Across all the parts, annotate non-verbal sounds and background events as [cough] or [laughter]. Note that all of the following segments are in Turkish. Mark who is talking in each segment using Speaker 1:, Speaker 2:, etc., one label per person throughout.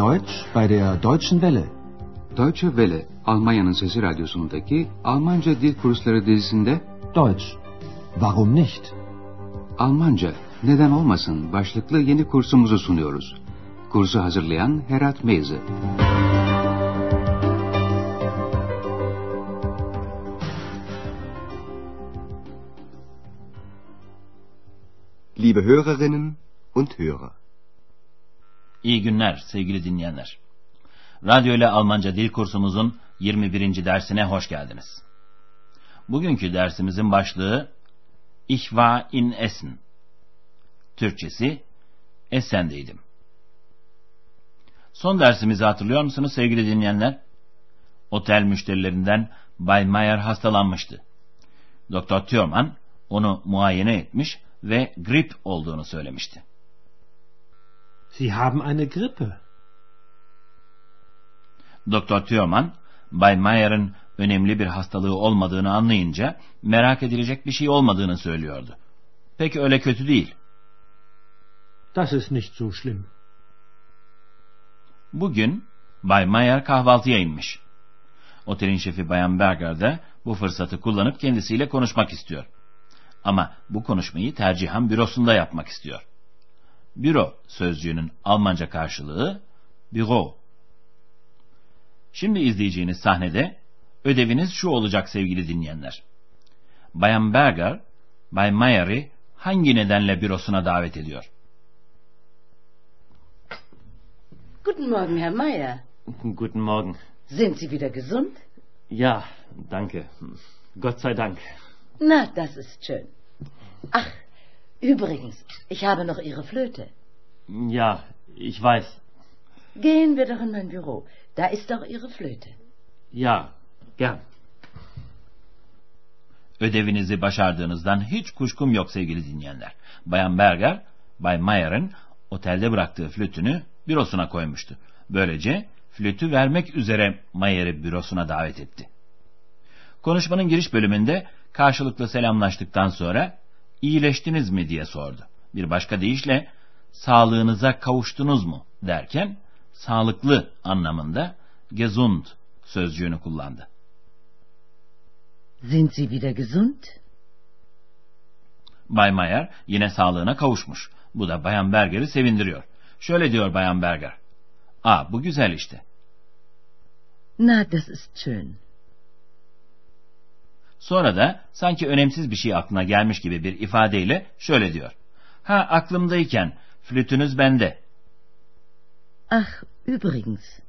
Speaker 1: Deutsch bei der Deutschen Welle.
Speaker 2: Deutsche Welle, Almanya'nın Sesi Radyosu'ndaki Almanca Dil Kursları dizisinde
Speaker 1: Deutsch. Warum nicht?
Speaker 2: Almanca, neden olmasın başlıklı yeni kursumuzu sunuyoruz. Kursu hazırlayan Herat Meyze.
Speaker 3: Liebe Hörerinnen und Hörer.
Speaker 4: İyi günler sevgili dinleyenler. Radyo ile Almanca dil kursumuzun 21. dersine hoş geldiniz. Bugünkü dersimizin başlığı Ich war in Essen. Türkçesi Essen'deydim. Son dersimizi hatırlıyor musunuz sevgili dinleyenler? Otel müşterilerinden Bay Mayer hastalanmıştı. Doktor Thurman onu muayene etmiş ve grip olduğunu söylemişti.
Speaker 1: Sie haben eine Grippe.
Speaker 4: Doktor Thurman, Bay Mayer'ın önemli bir hastalığı olmadığını anlayınca merak edilecek bir şey olmadığını söylüyordu. Pek öyle kötü değil.
Speaker 1: Das ist nicht so schlimm.
Speaker 4: Bugün Bay Mayer kahvaltıya inmiş. Otelin şefi Bayan Berger de bu fırsatı kullanıp kendisiyle konuşmak istiyor. Ama bu konuşmayı tercihen bürosunda yapmak istiyor. Büro sözcüğünün Almanca karşılığı büro. Şimdi izleyeceğiniz sahnede ödeviniz şu olacak sevgili dinleyenler. Bayan Berger, Bay Mayer'i hangi nedenle bürosuna davet ediyor?
Speaker 5: Guten Morgen, Herr Meier.
Speaker 6: Guten Morgen.
Speaker 5: Sind Sie wieder gesund?
Speaker 6: Ja, danke. Gott sei Dank.
Speaker 5: Na, das ist schön. Ach, übrigens, ich habe noch Ihre Flöte.
Speaker 6: Ja, ich weiß.
Speaker 5: Gehen wir doch in mein Büro. Da ist doch Ihre Flöte.
Speaker 6: Ja, gern.
Speaker 4: Ödevinizi başardığınızdan hiç kuşkum yok sevgili dinleyenler. Bayan Berger, Bay Mayer'ın otelde bıraktığı flütünü bürosuna koymuştu. Böylece flütü vermek üzere Mayer'i bürosuna davet etti. Konuşmanın giriş bölümünde karşılıklı selamlaştıktan sonra iyileştiniz mi diye sordu. Bir başka deyişle sağlığınıza kavuştunuz mu derken sağlıklı anlamında gesund sözcüğünü kullandı.
Speaker 5: Sind Sie wieder gesund?
Speaker 4: Bay Mayer yine sağlığına kavuşmuş. Bu da Bayan Berger'i sevindiriyor. Şöyle diyor Bayan Berger. Aa bu güzel işte.
Speaker 5: Na, das ist schön.
Speaker 4: Sonra da sanki önemsiz bir şey aklına gelmiş gibi bir ifadeyle şöyle diyor. Ha aklımdayken flütünüz bende.
Speaker 5: Ach, übrigens,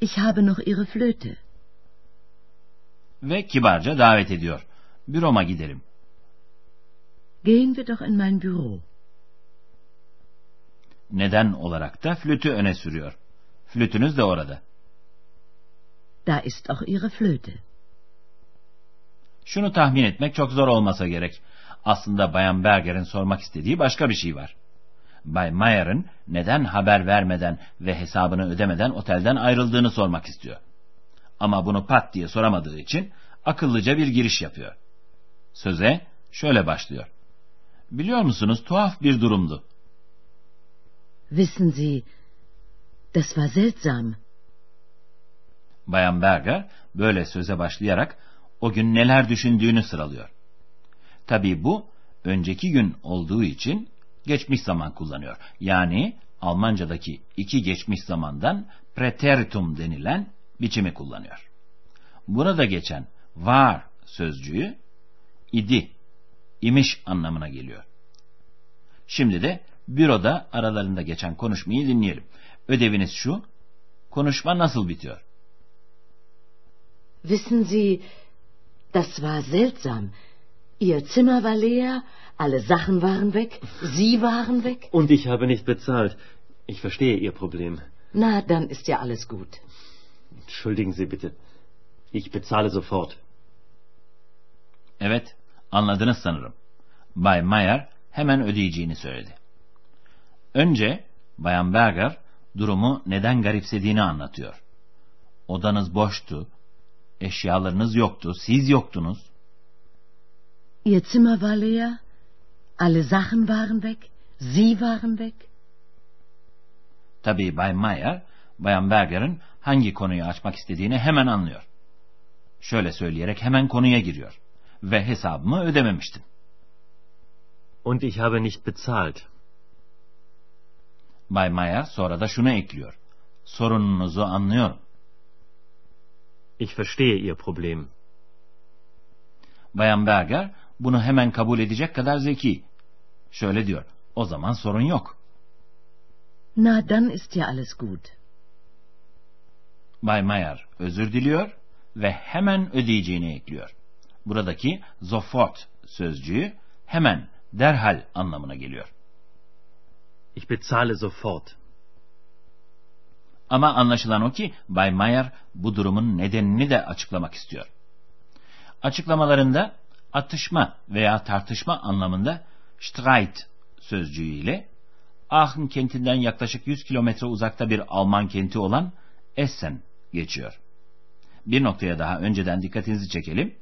Speaker 5: ich habe noch Ihre Flöte.
Speaker 4: Ve kibarca davet ediyor. Büroma gidelim.
Speaker 5: Gehen wir doch in mein Büro.
Speaker 4: Neden olarak da flütü öne sürüyor. Flütünüz de orada.
Speaker 5: Da ist auch Ihre Flöte.
Speaker 4: Şunu tahmin etmek çok zor olmasa gerek. Aslında Bayan Berger'in sormak istediği başka bir şey var. Bay Mayer'ın neden haber vermeden ve hesabını ödemeden otelden ayrıldığını sormak istiyor. Ama bunu pat diye soramadığı için akıllıca bir giriş yapıyor. Söze şöyle başlıyor. Biliyor musunuz tuhaf bir durumdu.
Speaker 5: Wissen Sie, das war seltsam.
Speaker 4: Bayan Berger böyle söze başlayarak o gün neler düşündüğünü sıralıyor. Tabii bu önceki gün olduğu için geçmiş zaman kullanıyor. Yani Almancadaki iki geçmiş zamandan preteritum denilen biçimi kullanıyor. Burada geçen var sözcüğü idi, imiş anlamına geliyor. Şimdi de büroda aralarında geçen konuşmayı dinleyelim. Ödeviniz şu, konuşma nasıl bitiyor?
Speaker 5: Wissen Sie, das war seltsam. Ihr Zimmer war leer, alle Sachen waren weg, Sie waren weg.
Speaker 6: Und ich habe nicht bezahlt. Ich verstehe Ihr Problem.
Speaker 5: Na, dann ist ja alles gut.
Speaker 6: Entschuldigen Sie bitte. Ich bezahle sofort.
Speaker 4: Evet, anladınız sanırım. Bay Mayer hemen ödeyeceğini söyledi. Önce Bayan Berger durumu neden garipsediğini anlatıyor. Odanız boştu, eşyalarınız yoktu, siz yoktunuz.
Speaker 5: Ihr Zimmer war leer, alle Sachen waren weg, Sie waren weg.
Speaker 4: Tabii Bay Mayer, Bayan Berger'ın hangi konuyu açmak istediğini hemen anlıyor. Şöyle söyleyerek hemen konuya giriyor. Ve hesabımı ödememiştin.
Speaker 6: Und ich habe nicht bezahlt.
Speaker 4: Bay Mayer sonra da şunu ekliyor. Sorununuzu anlıyorum.
Speaker 6: Ich verstehe Ihr Problem.
Speaker 4: Bayan Berger bunu hemen kabul edecek kadar zeki. Şöyle diyor. O zaman sorun yok.
Speaker 5: Na, dann ist ja alles gut.
Speaker 4: Bay Mayer özür diliyor ve hemen ödeyeceğini ekliyor. Buradaki sofort sözcüğü hemen, derhal anlamına geliyor.
Speaker 6: Ich bezahle sofort.
Speaker 4: Ama anlaşılan o ki Bay Mayer bu durumun nedenini de açıklamak istiyor. Açıklamalarında atışma veya tartışma anlamında Streit sözcüğü ile Aachen kentinden yaklaşık 100 kilometre uzakta bir Alman kenti olan Essen geçiyor. Bir noktaya daha önceden dikkatinizi çekelim.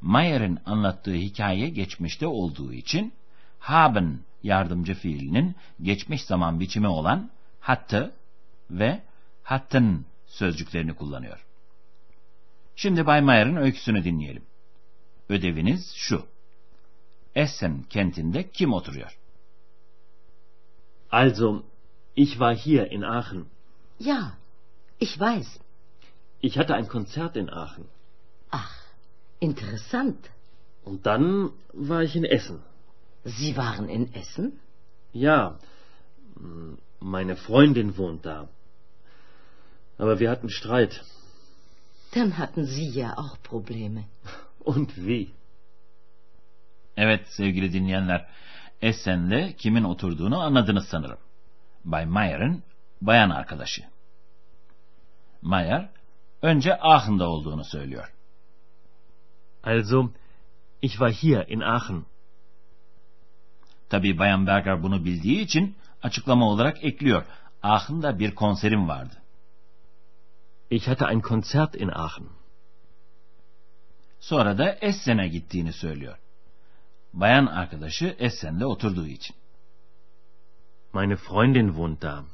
Speaker 4: Mayer'in anlattığı hikaye geçmişte olduğu için haben yardımcı fiilinin geçmiş zaman biçimi olan hattı ve hatten sözcüklerini kullanıyor. Şimdi Bay Mayer'in öyküsünü dinleyelim. Ödeviniz şu. Essen kentinde kim oturuyor?
Speaker 6: Also, ich war hier in Aachen.
Speaker 5: Ja, ich weiß.
Speaker 6: Ich hatte ein Konzert in Aachen.
Speaker 5: Ach, interessant.
Speaker 6: Und dann war ich in Essen.
Speaker 5: Sie waren in Essen?
Speaker 6: Ja, meine Freundin wohnt da. Aber wir hatten Streit.
Speaker 5: Dann hatten Sie ja auch Probleme. [laughs]
Speaker 6: Und wie?
Speaker 4: Evet sevgili dinleyenler, Essen'de kimin oturduğunu anladınız sanırım. Bay Mayer'ın bayan arkadaşı. Mayer, önce Aachen'da olduğunu söylüyor.
Speaker 6: Also, ich war hier in Aachen.
Speaker 4: Tabii Bayan Berger bunu bildiği için açıklama olarak ekliyor. Aachen'da bir konserim vardı.
Speaker 6: Ich hatte ein Konzert in Aachen.
Speaker 4: Sonra da Essen'e gittiğini söylüyor. Bayan arkadaşı Essen'de oturduğu için.
Speaker 6: Meine Freundin wohnt da.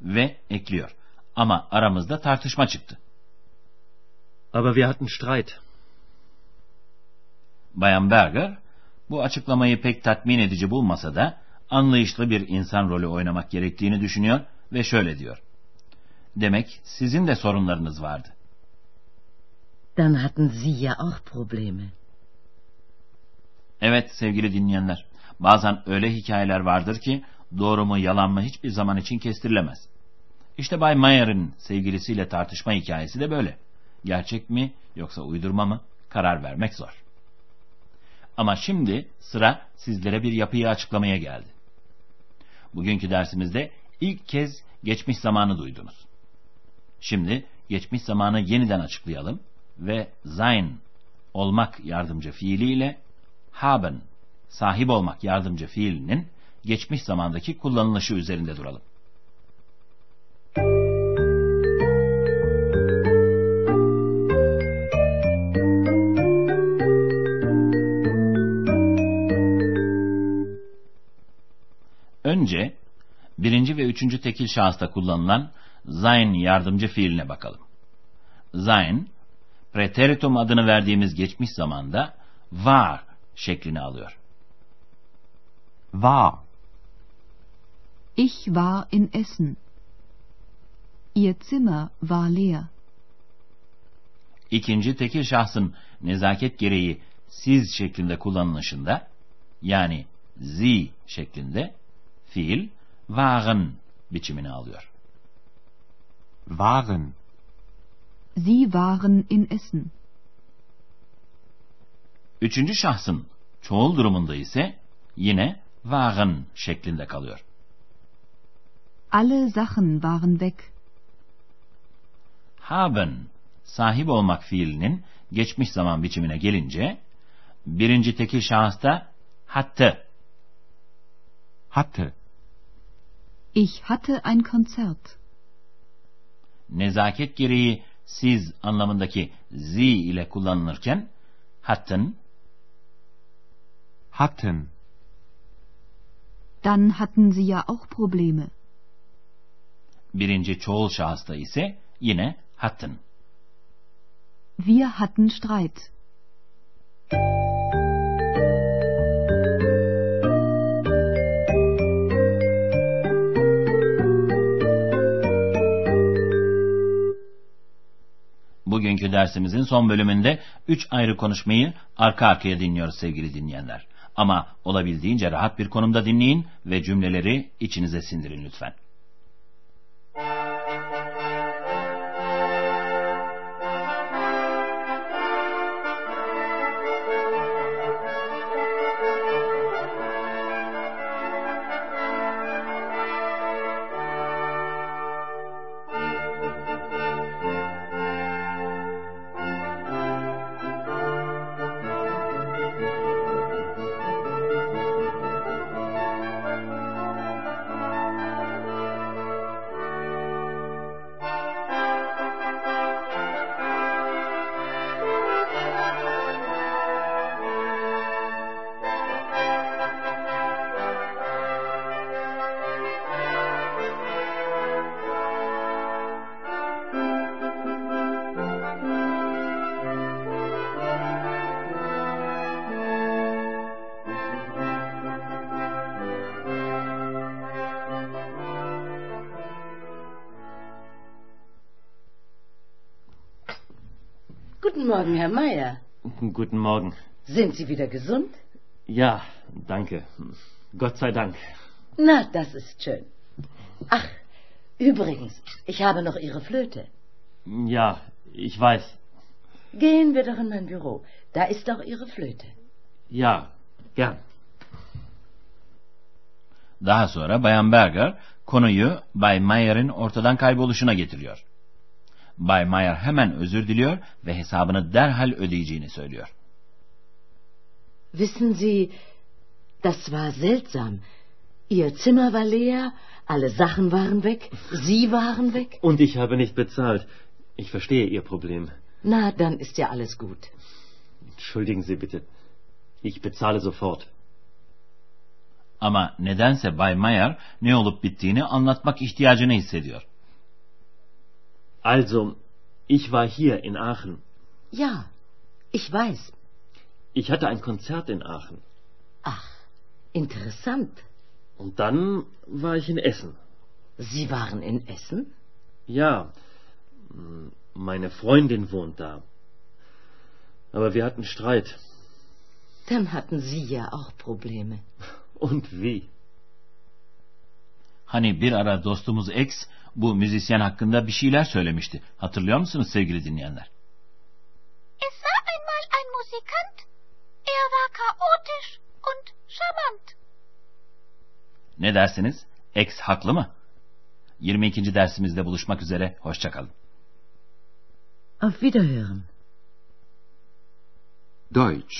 Speaker 4: Ve ekliyor. Ama aramızda tartışma çıktı.
Speaker 6: Aber wir hatten Streit.
Speaker 4: Bayan Berger bu açıklamayı pek tatmin edici bulmasa da anlayışlı bir insan rolü oynamak gerektiğini düşünüyor ve şöyle diyor. Demek sizin de sorunlarınız vardı.
Speaker 5: Dann hatten Sie ja auch Probleme.
Speaker 4: Evet sevgili dinleyenler, bazen öyle hikayeler vardır ki doğru mu yalan mı hiçbir zaman için kestirilemez. İşte Bay Mayer'in sevgilisiyle tartışma hikayesi de böyle. Gerçek mi yoksa uydurma mı karar vermek zor. Ama şimdi sıra sizlere bir yapıyı açıklamaya geldi. Bugünkü dersimizde ilk kez geçmiş zamanı duydunuz. Şimdi geçmiş zamanı yeniden açıklayalım ve sein olmak yardımcı fiiliyle haben sahip olmak yardımcı fiilinin geçmiş zamandaki kullanılışı üzerinde duralım. Önce birinci ve üçüncü tekil şahısta kullanılan sein yardımcı fiiline bakalım. Sein, preteritum adını verdiğimiz geçmiş zamanda var şeklini alıyor.
Speaker 1: War.
Speaker 7: Ich war in Essen. Ihr Zimmer war leer.
Speaker 4: İkinci tekil şahsın nezaket gereği siz şeklinde kullanılışında yani sie şeklinde fiil waren biçimini alıyor.
Speaker 1: Waren.
Speaker 7: Sie waren in Essen.
Speaker 4: Üçüncü şahsın çoğul durumunda ise yine waren şeklinde kalıyor.
Speaker 7: Alle Sachen waren weg.
Speaker 4: Haben, sahip olmak fiilinin geçmiş zaman biçimine gelince, birinci tekil şahısta hatte,
Speaker 1: Hatte.
Speaker 7: Ich hatte ein Konzert.
Speaker 4: Nezaket gereği siz anlamındaki sie ile kullanılırken, hatten,
Speaker 1: Hatten.
Speaker 7: Dann hatten Sie ja auch Probleme.
Speaker 4: Birinci çoğul şahısta ise yine hatten.
Speaker 7: Wir hatten Streit.
Speaker 4: Bugünkü dersimizin son bölümünde üç ayrı konuşmayı arka arkaya dinliyoruz sevgili dinleyenler. Ama olabildiğince rahat bir konumda dinleyin ve cümleleri içinize sindirin lütfen.
Speaker 5: Guten Morgen, Herr Meier.
Speaker 6: Guten Morgen.
Speaker 5: Sind Sie wieder gesund?
Speaker 6: Ja, danke. Gott sei Dank.
Speaker 5: Na, das ist schön. Ach, übrigens, ich habe noch Ihre Flöte.
Speaker 6: Ja, ich weiß.
Speaker 5: Gehen wir doch in mein Büro. Da ist doch Ihre Flöte.
Speaker 6: Ja, gern.
Speaker 4: Daha sonra Bayan Berger konuyu Bay Mayer'in ortadan kayboluşuna getiriyor. Bay Mayer hemen özür diliyor ve hesabını derhal ödeyeceğini söylüyor.
Speaker 5: Wissen Sie, das war seltsam. Ihr Zimmer war leer, alle Sachen waren weg, Sie waren weg.
Speaker 6: Und ich habe nicht bezahlt. Ich verstehe Ihr Problem.
Speaker 5: Na, dann ist ja alles gut.
Speaker 6: Entschuldigen Sie bitte. Ich bezahle sofort.
Speaker 4: Ama nedense Bay Mayer ne olup bittiğini anlatmak ihtiyacını hissediyor.
Speaker 6: Also, ich war hier in Aachen.
Speaker 5: Ja, ich weiß.
Speaker 6: Ich hatte ein Konzert in Aachen.
Speaker 5: Ach, interessant.
Speaker 6: Und dann war ich in Essen.
Speaker 5: Sie waren in Essen?
Speaker 6: Ja, m, meine Freundin wohnt da. Aber wir hatten Streit.
Speaker 5: Dann hatten Sie ja auch Probleme.
Speaker 6: Und wie?
Speaker 4: Hani bir ara dostumuz X bu müzisyen hakkında bir şeyler söylemişti. Hatırlıyor musunuz sevgili dinleyenler?
Speaker 8: Es war einmal ein Musikant. Er war chaotisch und charmant.
Speaker 4: Ne dersiniz? X haklı mı? 22. dersimizde buluşmak üzere. Hoşçakalın.
Speaker 5: Auf Wiederhören.
Speaker 2: Deutsch,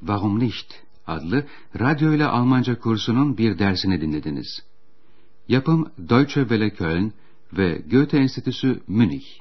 Speaker 2: Warum nicht? adlı radyo ile Almanca kursunun bir dersini dinlediniz. Yapım Deutsche Welle Köln ve Goethe Enstitüsü Münih.